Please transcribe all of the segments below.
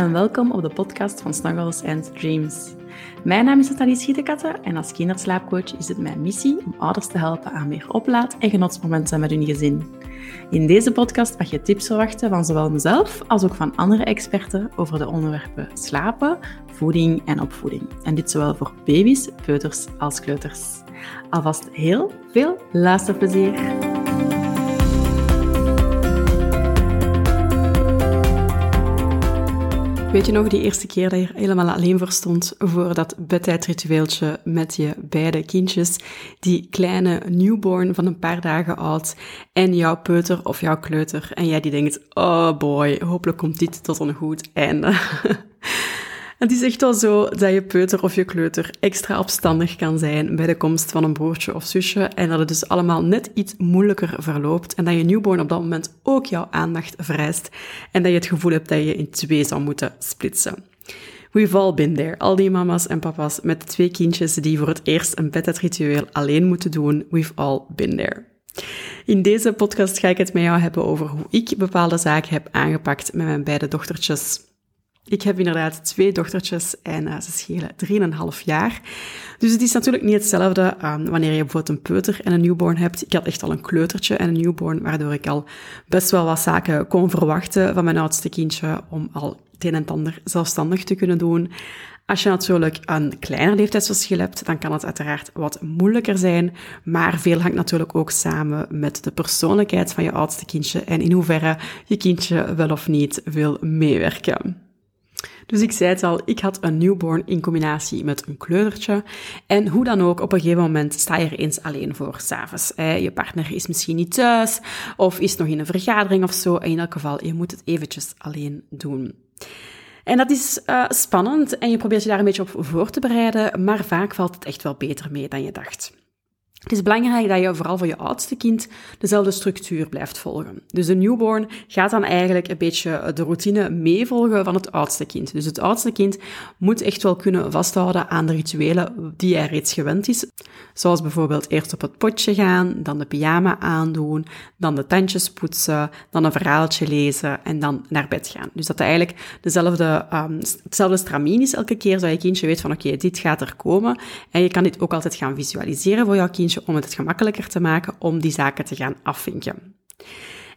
en welkom op de podcast van Snuggles and Dreams. Mijn naam is Nathalie Schietekatten en als kinderslaapcoach is het mijn missie om ouders te helpen aan meer oplaad- en genotsmomenten met hun gezin. In deze podcast mag je tips verwachten van zowel mezelf als ook van andere experten over de onderwerpen slapen, voeding en opvoeding. En dit zowel voor baby's, peuters als kleuters. Alvast heel veel luisterplezier! Weet je nog die eerste keer dat je er helemaal alleen voor stond voor dat bedtijdritueeltje met je beide kindjes, die kleine newborn van een paar dagen oud en jouw peuter of jouw kleuter en jij die denkt, oh boy, hopelijk komt dit tot een goed einde. Het is echt wel zo dat je peuter of je kleuter extra opstandig kan zijn bij de komst van een broertje of zusje en dat het dus allemaal net iets moeilijker verloopt en dat je newborn op dat moment ook jouw aandacht vereist en dat je het gevoel hebt dat je in twee zou moeten splitsen. We've all been there. Al die mama's en papa's met twee kindjes die voor het eerst een bedtijdritueel alleen moeten doen. We've all been there. In deze podcast ga ik het met jou hebben over hoe ik bepaalde zaken heb aangepakt met mijn beide dochtertjes. Ik heb inderdaad twee dochtertjes en uh, ze schelen 3,5 jaar. Dus het is natuurlijk niet hetzelfde um, wanneer je bijvoorbeeld een peuter en een newborn hebt. Ik had echt al een kleutertje en een newborn, waardoor ik al best wel wat zaken kon verwachten van mijn oudste kindje om al het een en ander zelfstandig te kunnen doen. Als je natuurlijk een kleiner leeftijdsverschil hebt, dan kan het uiteraard wat moeilijker zijn. Maar veel hangt natuurlijk ook samen met de persoonlijkheid van je oudste kindje en in hoeverre je kindje wel of niet wil meewerken. Dus ik zei het al, ik had een newborn in combinatie met een kleutertje. En hoe dan ook, op een gegeven moment sta je er eens alleen voor, s'avonds. Je partner is misschien niet thuis, of is nog in een vergadering of zo. In elk geval, je moet het eventjes alleen doen. En dat is uh, spannend en je probeert je daar een beetje op voor te bereiden, maar vaak valt het echt wel beter mee dan je dacht. Het is belangrijk dat je vooral voor je oudste kind dezelfde structuur blijft volgen. Dus de newborn gaat dan eigenlijk een beetje de routine meevolgen van het oudste kind. Dus het oudste kind moet echt wel kunnen vasthouden aan de rituelen die hij reeds gewend is. Zoals bijvoorbeeld eerst op het potje gaan, dan de pyjama aandoen, dan de tandjes poetsen, dan een verhaaltje lezen en dan naar bed gaan. Dus dat hij eigenlijk dezelfde, um, hetzelfde stramien is elke keer, zodat je kindje weet van oké, dit gaat er komen. En je kan dit ook altijd gaan visualiseren voor jouw kindje om het gemakkelijker te maken om die zaken te gaan afvinken.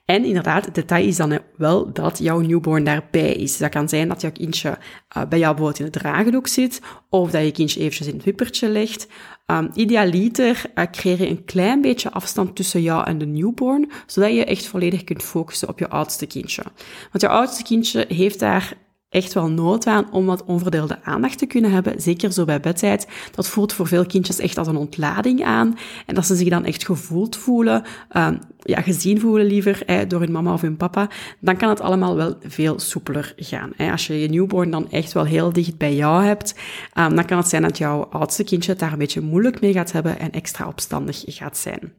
En inderdaad, het detail is dan wel dat jouw newborn daarbij is. Dat kan zijn dat jouw kindje uh, bij jou bijvoorbeeld in het dragendoek zit, of dat je kindje eventjes in het wippertje legt. Um, idealiter uh, creëer je een klein beetje afstand tussen jou en de newborn, zodat je echt volledig kunt focussen op je oudste kindje. Want je oudste kindje heeft daar echt wel nood aan om wat onverdeelde aandacht te kunnen hebben. Zeker zo bij bedtijd. Dat voelt voor veel kindjes echt als een ontlading aan. En dat ze zich dan echt gevoeld voelen, uh, ja, gezien voelen liever door hun mama of hun papa. Dan kan het allemaal wel veel soepeler gaan. Als je je newborn dan echt wel heel dicht bij jou hebt, um, dan kan het zijn dat jouw oudste kindje het daar een beetje moeilijk mee gaat hebben en extra opstandig gaat zijn.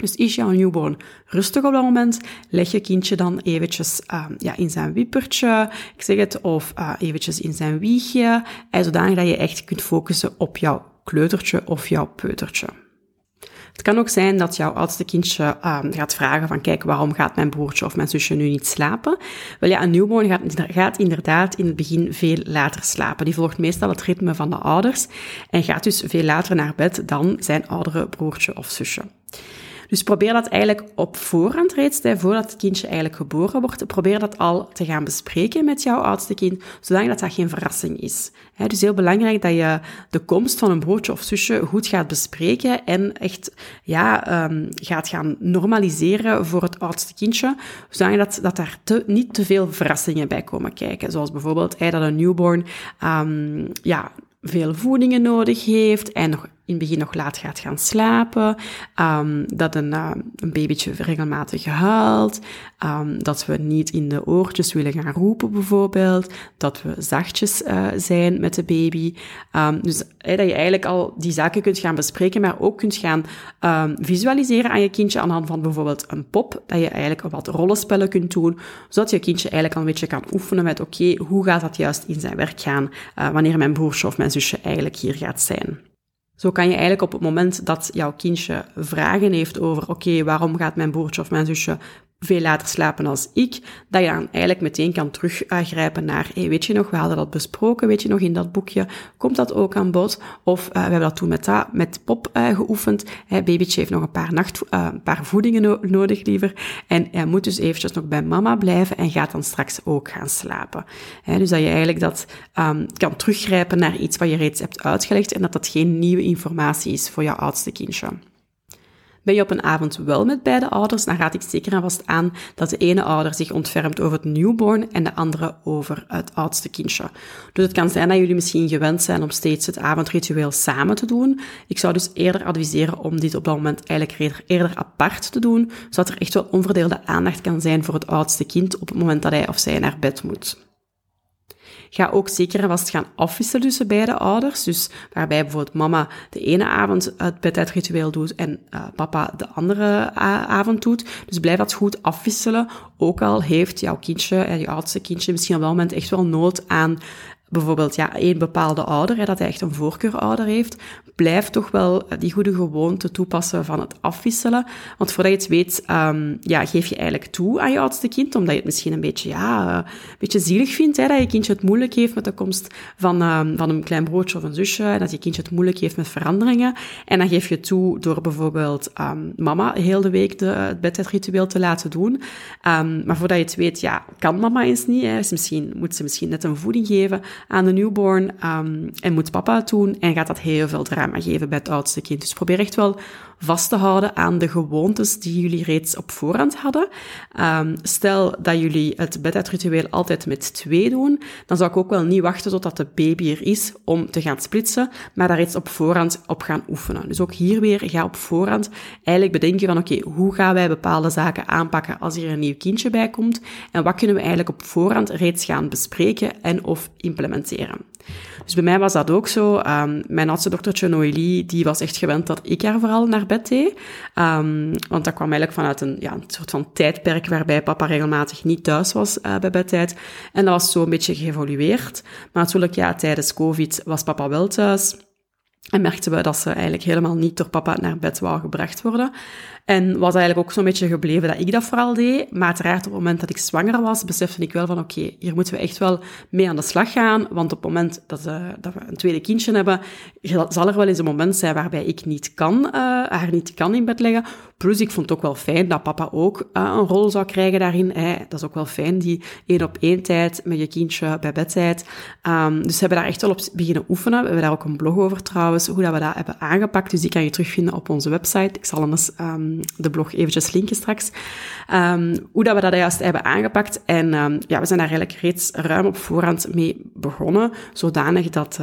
Dus is jouw newborn rustig op dat moment, leg je kindje dan eventjes uh, ja, in zijn wippertje, ik zeg het, of uh, eventjes in zijn wiegje, en zodanig dat je echt kunt focussen op jouw kleutertje of jouw peutertje. Het kan ook zijn dat jouw oudste kindje uh, gaat vragen van kijk, waarom gaat mijn broertje of mijn zusje nu niet slapen? Wel ja, een newborn gaat inderdaad in het begin veel later slapen. Die volgt meestal het ritme van de ouders en gaat dus veel later naar bed dan zijn oudere broertje of zusje. Dus probeer dat eigenlijk op voorhand reeds, voordat het kindje eigenlijk geboren wordt, probeer dat al te gaan bespreken met jouw oudste kind, zodat dat geen verrassing is. Dus heel belangrijk dat je de komst van een broertje of zusje goed gaat bespreken en echt ja, um, gaat gaan normaliseren voor het oudste kindje, zodat dat, dat daar niet te veel verrassingen bij komen kijken. Zoals bijvoorbeeld dat een newborn um, ja, veel voedingen nodig heeft en nog in begin nog laat gaat gaan slapen, um, dat een, uh, een babytje regelmatig huilt, um, dat we niet in de oortjes willen gaan roepen bijvoorbeeld, dat we zachtjes uh, zijn met de baby. Um, dus hey, dat je eigenlijk al die zaken kunt gaan bespreken, maar ook kunt gaan visualiseren aan je kindje aan de hand van bijvoorbeeld een pop, dat je eigenlijk wat rollenspellen kunt doen, zodat je kindje eigenlijk al een beetje kan oefenen met oké, hoe gaat dat juist in zijn werk gaan uh, wanneer mijn broertje of mijn zusje eigenlijk hier gaat zijn. Zo kan je eigenlijk op het moment dat jouw kindje vragen heeft over, oké, waarom gaat mijn broertje of mijn zusje veel later slapen als ik, dat je dan eigenlijk meteen kan teruggrijpen naar, hey, weet je nog, we hadden dat besproken, weet je nog, in dat boekje, komt dat ook aan bod? Of uh, we hebben dat toen met, dat, met pop uh, geoefend, hey, babytje heeft nog een paar, nacht, uh, een paar voedingen no nodig liever, en hij moet dus eventjes nog bij mama blijven en gaat dan straks ook gaan slapen. Dus dat je eigenlijk dat um, kan teruggrijpen naar iets wat je reeds hebt uitgelegd en dat dat geen nieuwe informatie is voor jouw oudste kindje. Ben je op een avond wel met beide ouders, dan raad ik zeker en vast aan dat de ene ouder zich ontfermt over het newborn en de andere over het oudste kindje. Dus het kan zijn dat jullie misschien gewend zijn om steeds het avondritueel samen te doen. Ik zou dus eerder adviseren om dit op dat moment eigenlijk eerder apart te doen, zodat er echt wel onverdeelde aandacht kan zijn voor het oudste kind op het moment dat hij of zij naar bed moet. Ga ook zeker en vast gaan afwisselen tussen beide ouders. Dus waarbij bijvoorbeeld mama de ene avond het bedtijdritueel doet en uh, papa de andere avond doet. Dus blijf dat goed afwisselen. Ook al heeft jouw kindje, uh, je oudste kindje, misschien op dat moment echt wel nood aan bijvoorbeeld ja, één bepaalde ouder, hè, dat hij echt een voorkeurouder heeft, blijf toch wel die goede gewoonte toepassen van het afwisselen. Want voordat je het weet, um, ja, geef je eigenlijk toe aan je oudste kind, omdat je het misschien een beetje, ja, een beetje zielig vindt, hè, dat je kindje het moeilijk heeft met de komst van, um, van een klein broodje of een zusje, en dat je kindje het moeilijk heeft met veranderingen. En dan geef je toe door bijvoorbeeld um, mama heel de week de, het bedtijdritueel te laten doen. maar voordat je het weet, ja, kan mama eens niet. Hè, misschien, moet ze misschien net een voeding geven aan de newborn um, en moet papa het doen en gaat dat heel veel drama geven bij het oudste kind. Dus probeer echt wel vast te houden aan de gewoontes die jullie reeds op voorhand hadden. Um, stel dat jullie het bedtijdritueel altijd met twee doen, dan zou ik ook wel niet wachten totdat de baby er is om te gaan splitsen, maar daar reeds op voorhand op gaan oefenen. Dus ook hier weer, ga op voorhand eigenlijk bedenken van oké, hoe gaan wij bepaalde zaken aanpakken als er een nieuw kindje bij komt en wat kunnen we eigenlijk op voorhand reeds gaan bespreken en of implementeren. Dus bij mij was dat ook zo. Um, mijn oudste dochtertje Noélie, die was echt gewend dat ik haar vooral naar bed deed. Um, want dat kwam eigenlijk vanuit een, ja, een soort van tijdperk waarbij papa regelmatig niet thuis was uh, bij bedtijd. En dat was zo een beetje geëvolueerd. Maar natuurlijk, ja, tijdens COVID was papa wel thuis. En merkten we dat ze eigenlijk helemaal niet door papa naar bed wou gebracht worden. En was eigenlijk ook zo'n beetje gebleven dat ik dat vooral deed. Maar uiteraard op het moment dat ik zwanger was, besefte ik wel van oké, hier moeten we echt wel mee aan de slag gaan. Want op het moment dat, dat we een tweede kindje hebben, zal er wel eens een moment zijn waarbij ik niet kan, uh, haar niet kan in bed leggen. Plus ik vond het ook wel fijn dat papa ook uh, een rol zou krijgen daarin. Dat is ook wel fijn, die één op één tijd met je kindje bij bedtijd. Um, dus we hebben daar echt wel op beginnen oefenen. We hebben daar ook een blog over trouwens, hoe dat we dat hebben aangepakt. Dus die kan je terugvinden op onze website. Ik zal hem eens um, de blog eventjes linken straks. Um, hoe dat we dat juist hebben aangepakt. En um, ja, we zijn daar eigenlijk reeds ruim op voorhand mee begonnen, zodanig dat...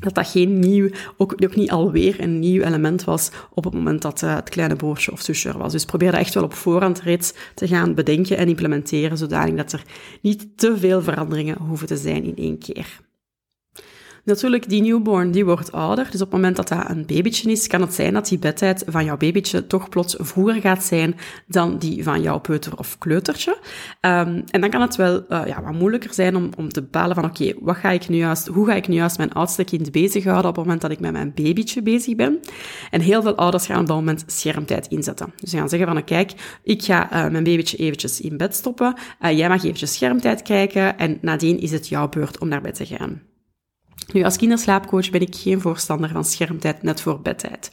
Dat dat geen nieuw, ook, niet alweer een nieuw element was op het moment dat uh, het kleine broertje of zusje was. Dus probeer dat echt wel op voorhand reeds te gaan bedenken en implementeren, zodanig dat er niet te veel veranderingen hoeven te zijn in één keer. Natuurlijk, die newborn die wordt ouder. Dus op het moment dat dat een babytje is, kan het zijn dat die bedtijd van jouw babytje toch plots vroeger gaat zijn dan die van jouw peuter of kleutertje. Um, en dan kan het wel uh, ja, wat moeilijker zijn om, om te bepalen van oké, wat ga ik nu juist, hoe ga ik nu juist mijn oudste kind bezighouden op het moment dat ik met mijn babytje bezig ben. En heel veel ouders gaan op dat moment schermtijd inzetten. Dus ze gaan zeggen van kijk, ik ga uh, mijn babytje eventjes in bed stoppen, uh, jij mag eventjes schermtijd kijken en nadien is het jouw beurt om naar bed te gaan. Nu, als kinderslaapcoach ben ik geen voorstander van schermtijd net voor bedtijd.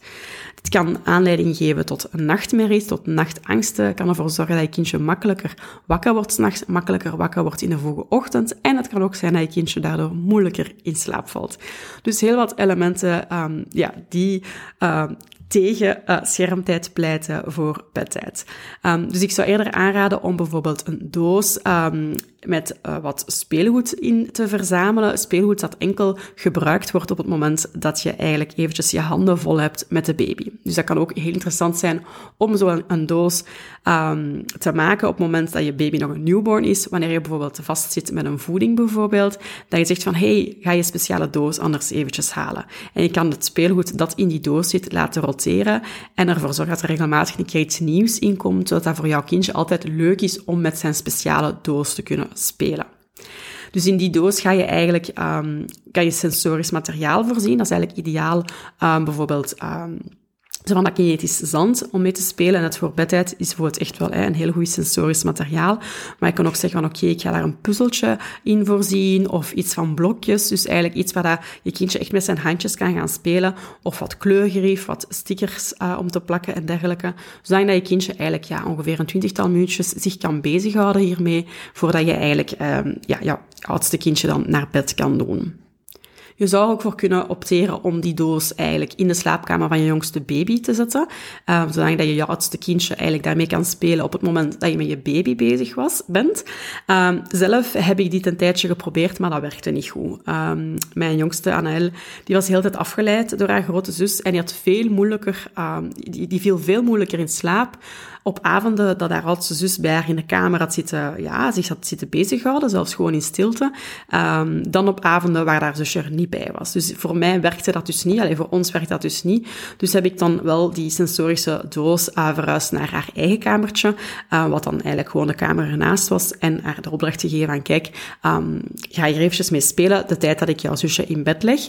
Het kan aanleiding geven tot nachtmerries, tot nachtangsten. kan ervoor zorgen dat je kindje makkelijker wakker wordt s'nachts, makkelijker wakker wordt in de vroege ochtend. En het kan ook zijn dat je kindje daardoor moeilijker in slaap valt. Dus heel wat elementen um, ja, die um, tegen uh, schermtijd pleiten voor bedtijd. Um, dus ik zou eerder aanraden om bijvoorbeeld een doos met uh, wat speelgoed in te verzamelen. Speelgoed dat enkel gebruikt wordt op het moment dat je eigenlijk eventjes je handen vol hebt met de baby. Dus dat kan ook heel interessant zijn om zo een, doos um, te maken op het moment dat je baby nog een newborn is. Wanneer je bijvoorbeeld vastzit met een voeding bijvoorbeeld. Dat je zegt van, hey, ga je speciale doos anders eventjes halen. En je kan het speelgoed dat in die doos zit laten roteren en ervoor zorgen dat er regelmatig een keer iets nieuws in komt, zodat dat voor jouw kindje altijd leuk is om met zijn speciale doos te kunnen spelen. Dus in die doos ga je eigenlijk kan je sensorisch materiaal voorzien. Dat is eigenlijk ideaal, um, bijvoorbeeld um, zo van dat kinetisch zand om mee te spelen. En het voor bedtijd is bijvoorbeeld echt wel hè, een heel goed sensorisch materiaal. Maar je kan ook zeggen van oké, ik ga daar een puzzeltje in voorzien of iets van blokjes. Dus eigenlijk iets waar dat je kindje echt met zijn handjes kan gaan spelen. Of wat kleurgerief, wat stickers uh, om te plakken en dergelijke. Zodat je kindje eigenlijk ja, ongeveer een twintigtal minuutjes zich kan bezighouden hiermee. Voordat je eigenlijk um, ja, jouw oudste kindje dan naar bed kan doen. Je zou ook voor kunnen opteren om die doos eigenlijk in de slaapkamer van je jongste baby te zetten, uh, zodat je je oudste kindje eigenlijk daarmee kan spelen op het moment dat je met je baby bezig was, bent. Uh, zelf heb ik dit een tijdje geprobeerd, maar dat werkte niet goed. Uh, mijn jongste, Annel, die was heel tijd afgeleid door haar grote zus en die had veel moeilijker, die, die viel veel moeilijker in slaap op avonden dat haar oudste zus bij haar in de kamer had zitten, ja, zich had zitten bezighouden, zelfs gewoon in stilte, um, dan op avonden waar haar zusje er niet bij was. Dus voor mij werkte dat dus niet, alleen voor ons werkte dat dus niet. Dus heb ik dan wel die sensorische doos uh, verhuisd naar haar eigen kamertje, uh, wat dan eigenlijk gewoon de kamer ernaast was, en haar de opdracht gegeven van, kijk, um, ga hier eventjes mee spelen, de tijd dat ik jouw zusje in bed leg.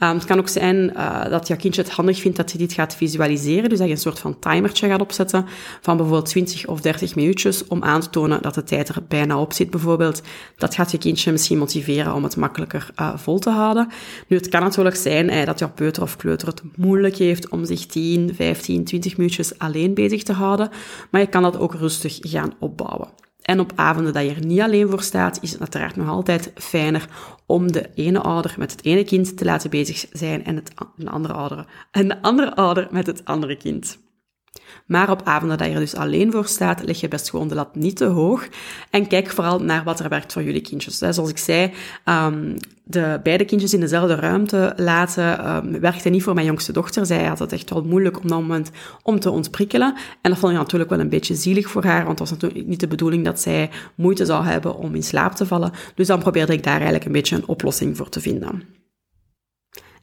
Um, het kan ook zijn uh, dat jouw kindje het handig vindt dat je dit gaat visualiseren, dus dat je een soort van timertje gaat opzetten van bijvoorbeeld 20 of 30 minuutjes om aan te tonen dat de tijd er bijna op zit bijvoorbeeld. Dat gaat je kindje misschien motiveren om het makkelijker uh, vol te houden. Nu, het kan natuurlijk zijn eh, dat jouw peuter of kleuter het moeilijk heeft om zich 10, 15, 20 minuutjes alleen bezig te houden, maar je kan dat ook rustig gaan opbouwen. En op avonden dat je er niet alleen voor staat, is het uiteraard nog altijd fijner om de ene ouder met het ene kind te laten bezig zijn en, het, een andere ouder, en de andere ouder met het andere kind. Maar op avonden dat je er dus alleen voor staat, leg je best gewoon de lat niet te hoog. En kijk vooral naar wat er werkt voor jullie kindjes. Zoals ik zei, um, de beide kindjes in dezelfde ruimte laten um, werkte niet voor mijn jongste dochter. Zij had het echt wel moeilijk op dat moment om te ontprikkelen. En dat vond ik natuurlijk wel een beetje zielig voor haar, want het was natuurlijk niet de bedoeling dat zij moeite zou hebben om in slaap te vallen. Dus dan probeerde ik daar eigenlijk een beetje een oplossing voor te vinden.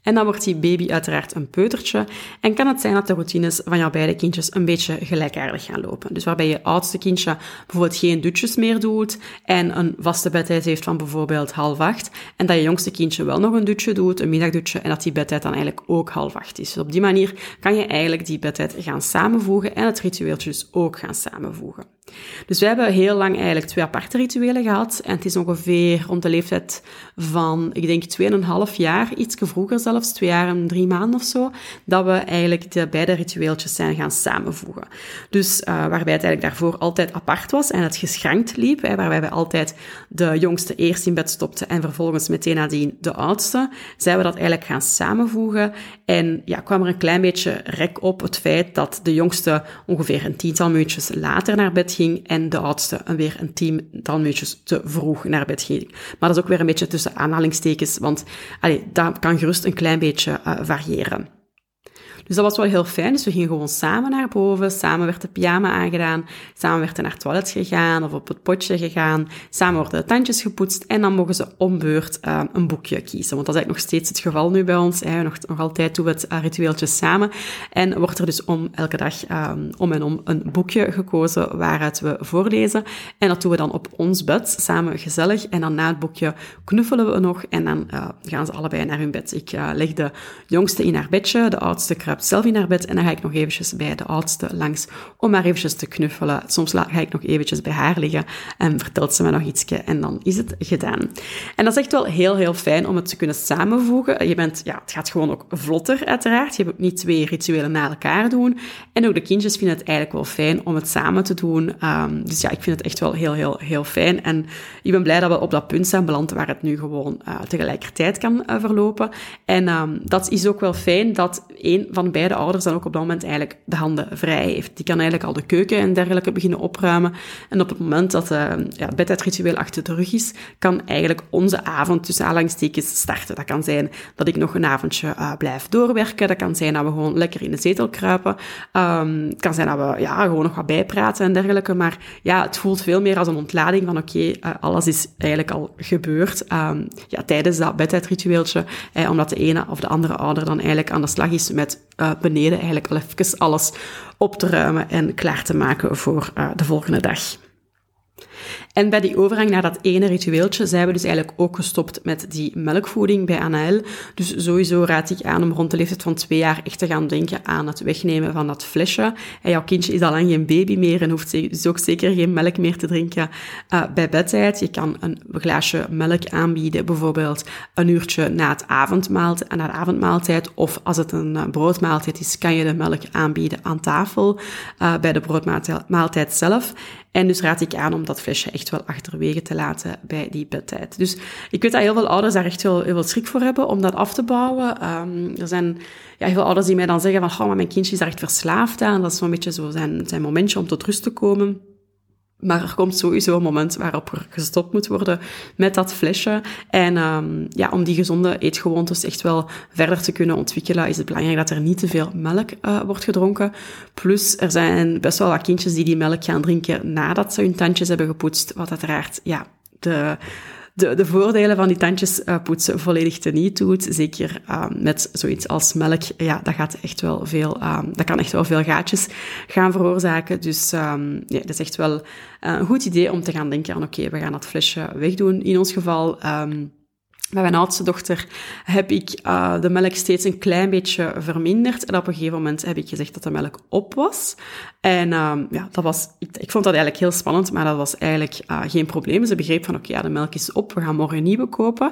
En dan wordt die baby uiteraard een peutertje. En kan het zijn dat de routines van jouw beide kindjes een beetje gelijkaardig gaan lopen. Dus waarbij je oudste kindje bijvoorbeeld geen dutjes meer doet en een vaste bedtijd heeft van bijvoorbeeld half acht. En dat je jongste kindje wel nog een dutje doet, een middagdutje, en dat die bedtijd dan eigenlijk ook half acht is. Dus op die manier kan je eigenlijk die bedtijd gaan samenvoegen en het ritueeltje dus ook gaan samenvoegen. Dus we hebben heel lang eigenlijk twee aparte rituelen gehad. En het is ongeveer rond de leeftijd van, ik denk, 2,5 jaar, iets vroeger zelfs, twee jaar en drie maanden of zo, dat we eigenlijk de beide ritueeltjes zijn gaan samenvoegen. Dus uh, waarbij het eigenlijk daarvoor altijd apart was en het geschrankt liep, hè, waarbij we altijd de jongste eerst in bed stopten en vervolgens meteen nadien de oudste, zijn we dat eigenlijk gaan samenvoegen. En ja, kwam er een klein beetje rek op het feit dat de jongste ongeveer een tiental minuutjes later naar bed ging en de oudste weer een tiental minuutjes te vroeg naar bed ging. Maar dat is ook weer een beetje tussen aanhalingstekens, want allee, dat kan gerust een klein beetje uh, variëren. Dus dat was wel heel fijn. Dus we gingen gewoon samen naar boven. Samen werd de pyjama aangedaan. Samen werd er naar het toilet gegaan of op het potje gegaan. Samen worden de tandjes gepoetst. En dan mogen ze om beurt uh, een boekje kiezen. Want dat is eigenlijk nog steeds het geval nu bij ons. Hè. Nog, nog altijd doen we het uh, ritueeltje samen. En wordt er dus om elke dag um, om en om een boekje gekozen waaruit we voorlezen. En dat doen we dan op ons bed, samen gezellig. En dan na het boekje knuffelen we nog. En dan uh, gaan ze allebei naar hun bed. Ik leg de jongste in haar bedje, de oudste kruipt zelf in naar bed en dan ga ik nog eventjes bij de oudste langs om maar eventjes te knuffelen. Soms ga ik nog eventjes bij haar liggen en vertelt ze me nog ietsje en dan is het gedaan. En dat is echt wel heel, heel fijn om het te kunnen samenvoegen. Je bent, ja, het gaat gewoon ook vlotter uiteraard. Je hebt ook niet twee rituelen na elkaar doen. En ook de kindjes vinden het eigenlijk wel fijn om het samen te doen. Um, dus ja, ik vind het echt wel heel, heel, heel fijn. En ik ben blij dat we op dat punt zijn beland waar het nu gewoon uh, tegelijkertijd kan uh, verlopen. En um, dat is ook wel fijn dat een van beide ouders dan ook op dat moment eigenlijk de handen vrij heeft. Die kan eigenlijk al de keuken en dergelijke beginnen opruimen. En op het moment dat uh, ja, het bedtijdritueel achter de rug is, kan eigenlijk onze avond tussen aanhalingstekens starten. Dat kan zijn dat ik nog een avondje uh, blijf doorwerken. Dat kan zijn dat we gewoon lekker in de zetel kruipen. Um, het kan zijn dat we ja, gewoon nog wat bijpraten en dergelijke. Maar ja, het voelt veel meer als een ontlading van oké, uh, alles is eigenlijk al gebeurd um, ja, tijdens dat bedtijdritueeltje. Eh, omdat de ene of de andere ouder dan eigenlijk aan de slag is met uh, beneden eigenlijk al alles op te ruimen en klaar te maken voor uh, de volgende dag. En bij die overgang naar dat ene ritueeltje zijn we dus eigenlijk ook gestopt met die melkvoeding bij Anaël. Dus sowieso raad ik aan om rond de leeftijd van twee jaar echt te gaan denken aan het wegnemen van dat flesje. En jouw kindje is al lang geen baby meer en hoeft dus ook zeker geen melk meer te drinken uh, bij bedtijd. Je kan een glaasje melk aanbieden, bijvoorbeeld een uurtje na, het avondmaaltijd, na de avondmaaltijd. Of als het een uh, broodmaaltijd is, kan je de melk aanbieden aan tafel uh, bij de broodmaaltijd zelf. En dus raad ik aan om dat flesje echt wel achterwege te laten bij die bedtijd. Dus ik weet dat heel veel ouders daar echt wel heel veel schrik voor hebben om dat af te bouwen. Um, er zijn ja, heel veel ouders die mij dan zeggen van, oh, maar mijn kindje is daar echt verslaafd aan. Dat is zo'n beetje zo zijn, zijn momentje om tot rust te komen. Maar er komt sowieso een moment waarop er gestopt moet worden met dat flesje. En um, ja, om die gezonde eetgewoontes echt wel verder te kunnen ontwikkelen, is het belangrijk dat er niet te veel melk uh, wordt gedronken. Plus, er zijn best wel wat kindjes die die melk gaan drinken nadat ze hun tandjes hebben gepoetst. Wat uiteraard, ja, de de, de voordelen van die tandjes uh, poetsen volledig teniet doet. Zeker uh, met zoiets als melk. Ja, dat gaat echt wel veel, uh, dat kan echt wel veel gaatjes gaan veroorzaken. Dus um, ja, dat is echt wel eh, een goed idee om te gaan denken aan oké, we gaan dat flesje wegdoen. In ons geval bij mijn oudste dochter heb ik uh, de melk steeds een klein beetje verminderd. En op een gegeven moment heb ik gezegd dat de melk op was. En uh, ja, dat was, ik, vond dat eigenlijk heel spannend, maar dat was eigenlijk uh, geen probleem. Ze begreep van, oké, ja, de melk is op, we gaan morgen nieuwe kopen.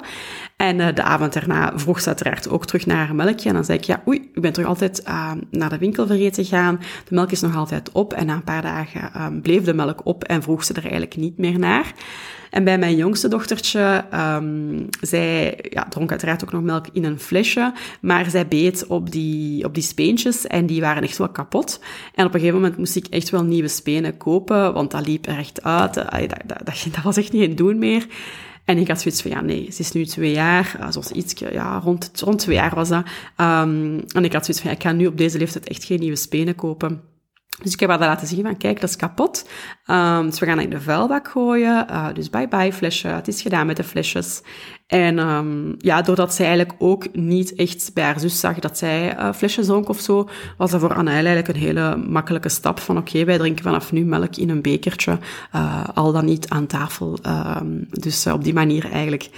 En uh, de avond daarna vroeg ze uiteraard ook terug naar haar melkje. En dan zei ik, ja, oei, ik ben terug altijd naar de winkel vergeten gaan. De melk is nog altijd op. En na een paar dagen bleef de melk op en vroeg ze er eigenlijk niet meer naar. En bij mijn jongste dochtertje, um, zij ja, dronk uiteraard ook nog melk in een flesje, maar zij beet op die, op die speentjes en die waren echt wel kapot. En op een gegeven moment moest ik echt wel nieuwe spenen kopen, want dat liep er echt uit. Dat, dat, dat, was echt niet in doen meer. En ik had zoiets van, ja, nee, ze is nu twee jaar, uh, zoals iets, ja, rond, rond twee jaar was dat. Um, en ik had zoiets van, ja, ik ga nu op deze leeftijd echt geen nieuwe spenen kopen. Dus ik heb haar laten zien van, kijk, dat is kapot. Um, dus we gaan het in de vuilbak gooien. Uh, dus bye-bye flesje. Het is gedaan met de flesjes. En um, ja, doordat zij eigenlijk ook niet echt bij haar zus zag dat zij uh, flesjes dronk of zo, was dat voor Anne eigenlijk een hele makkelijke stap van oké, wij drinken vanaf nu melk in een bekertje, uh, al dan niet aan tafel. Um, dus op die manier eigenlijk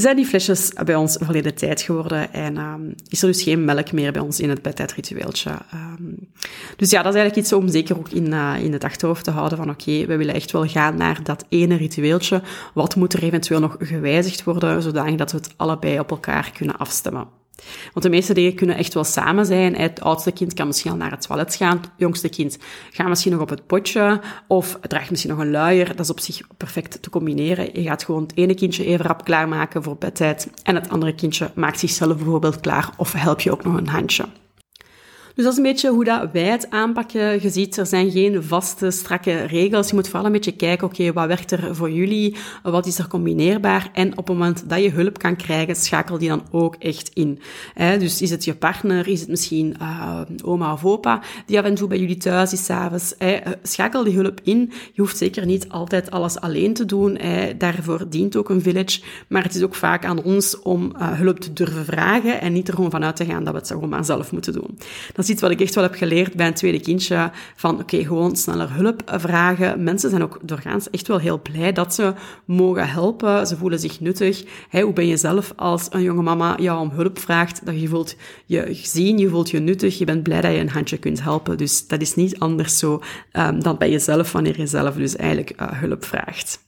zijn die flesjes bij ons verleden tijd geworden en um, is er dus geen melk meer bij ons in het bedtijdritueeltje. Um, dus ja, dat is eigenlijk iets om zeker ook in, uh, in het achterhoofd te houden van oké, we willen echt wel gaan naar dat ene ritueeltje. Wat moet er eventueel nog gewijzigd worden, zodanig dat we het allebei op elkaar kunnen afstemmen. Want de meeste dingen kunnen echt wel samen zijn. Het oudste kind kan misschien al naar het toilet gaan. Het jongste kind gaat misschien nog op het potje. Of draagt misschien nog een luier. Dat is op zich perfect te combineren. Je gaat gewoon het ene kindje even rap klaarmaken voor bedtijd. En het andere kindje maakt zichzelf bijvoorbeeld klaar. Of help je ook nog een handje. Dus dat is een beetje hoe dat wij het aanpakken. Je ziet, er zijn geen vaste, strakke regels. Je moet vooral een beetje kijken, oké, wat werkt er voor jullie? Wat is er combineerbaar? En op het moment dat je hulp kan krijgen, schakel die dan ook echt in. dus is het je partner? Is het misschien uh, oma of opa die af en toe bij jullie thuis is s'avonds? Schakel die hulp in. Je hoeft zeker niet altijd alles alleen te doen. Daarvoor dient ook een village. Maar het is ook vaak aan ons om uh, hulp te durven vragen en niet er gewoon vanuit te gaan dat we het gewoon maar zelf moeten doen is wat ik echt wel heb geleerd bij een tweede kindje. Van oké, gewoon sneller hulp vragen. Mensen zijn ook doorgaans echt wel heel blij dat ze mogen helpen. Ze voelen zich nuttig. Hey, hoe ben je zelf als een jonge mama jou om hulp vraagt? Dat je voelt je gezien, je voelt je nuttig. Je bent blij dat je een handje kunt helpen. Dus dat is niet anders zo um, dan bij jezelf wanneer je zelf dus eigenlijk uh, hulp vraagt.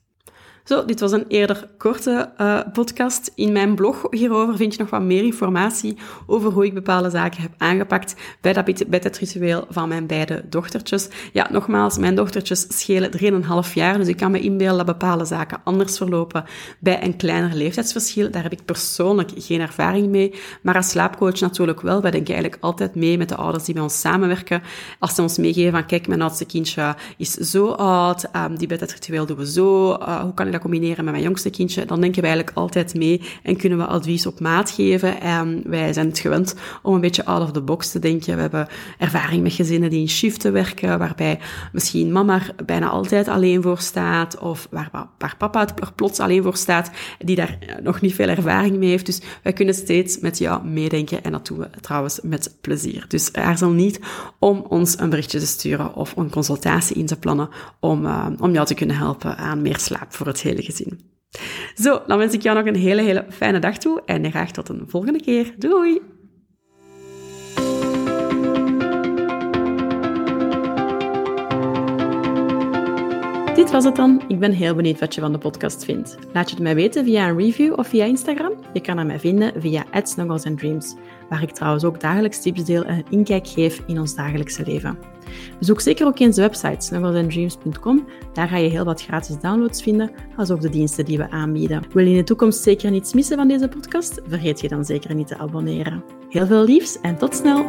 Zo, dit was een eerder korte uh, podcast. In mijn blog hierover vind je nog wat meer informatie over hoe ik bepaalde zaken heb aangepakt bij, dat, bij het ritueel van mijn beide dochtertjes. Ja, nogmaals, mijn dochtertjes schelen 3,5 jaar, dus ik kan me inbeelden dat bepaalde zaken anders verlopen bij een kleiner leeftijdsverschil. Daar heb ik persoonlijk geen ervaring mee, maar als slaapcoach natuurlijk wel. Wij denken eigenlijk altijd mee met de ouders die bij ons samenwerken. Als ze ons meegeven van, kijk, mijn oudste kindje is zo oud, um, die bij het ritueel doen we zo, uh, hoe kan ik combineren met mijn jongste kindje, dan denken we eigenlijk altijd mee en kunnen we advies op maat geven. En wij zijn het gewend om een beetje out of the box te denken. We hebben ervaring met gezinnen die in shiften werken, waarbij misschien mama er bijna altijd alleen voor staat, of waar, papa er plots alleen voor staat, die daar nog niet veel ervaring mee heeft. Dus wij kunnen steeds met jou meedenken en dat doen we trouwens met plezier. Dus aarzel niet om ons een berichtje te sturen of een consultatie in te plannen om, uh, om jou te kunnen helpen aan meer slaap voor het hele. Zo, dan wens ik jou nog een hele, hele fijne dag toe en graag tot een volgende keer. Doei! Dit was het dan. Ik ben heel benieuwd wat je van de podcast vindt. Laat je het mij weten via een review of via Instagram. Je kan mij vinden via Dreams, waar ik trouwens ook dagelijks tips deel en een inkijk geef in ons dagelijkse leven. Bezoek zeker ook eens de website snugglesandreams.com. Daar ga je heel wat gratis downloads vinden, als ook de diensten die we aanbieden. Wil je in de toekomst zeker niets missen van deze podcast? Vergeet je dan zeker niet te abonneren. Heel veel liefs en tot snel!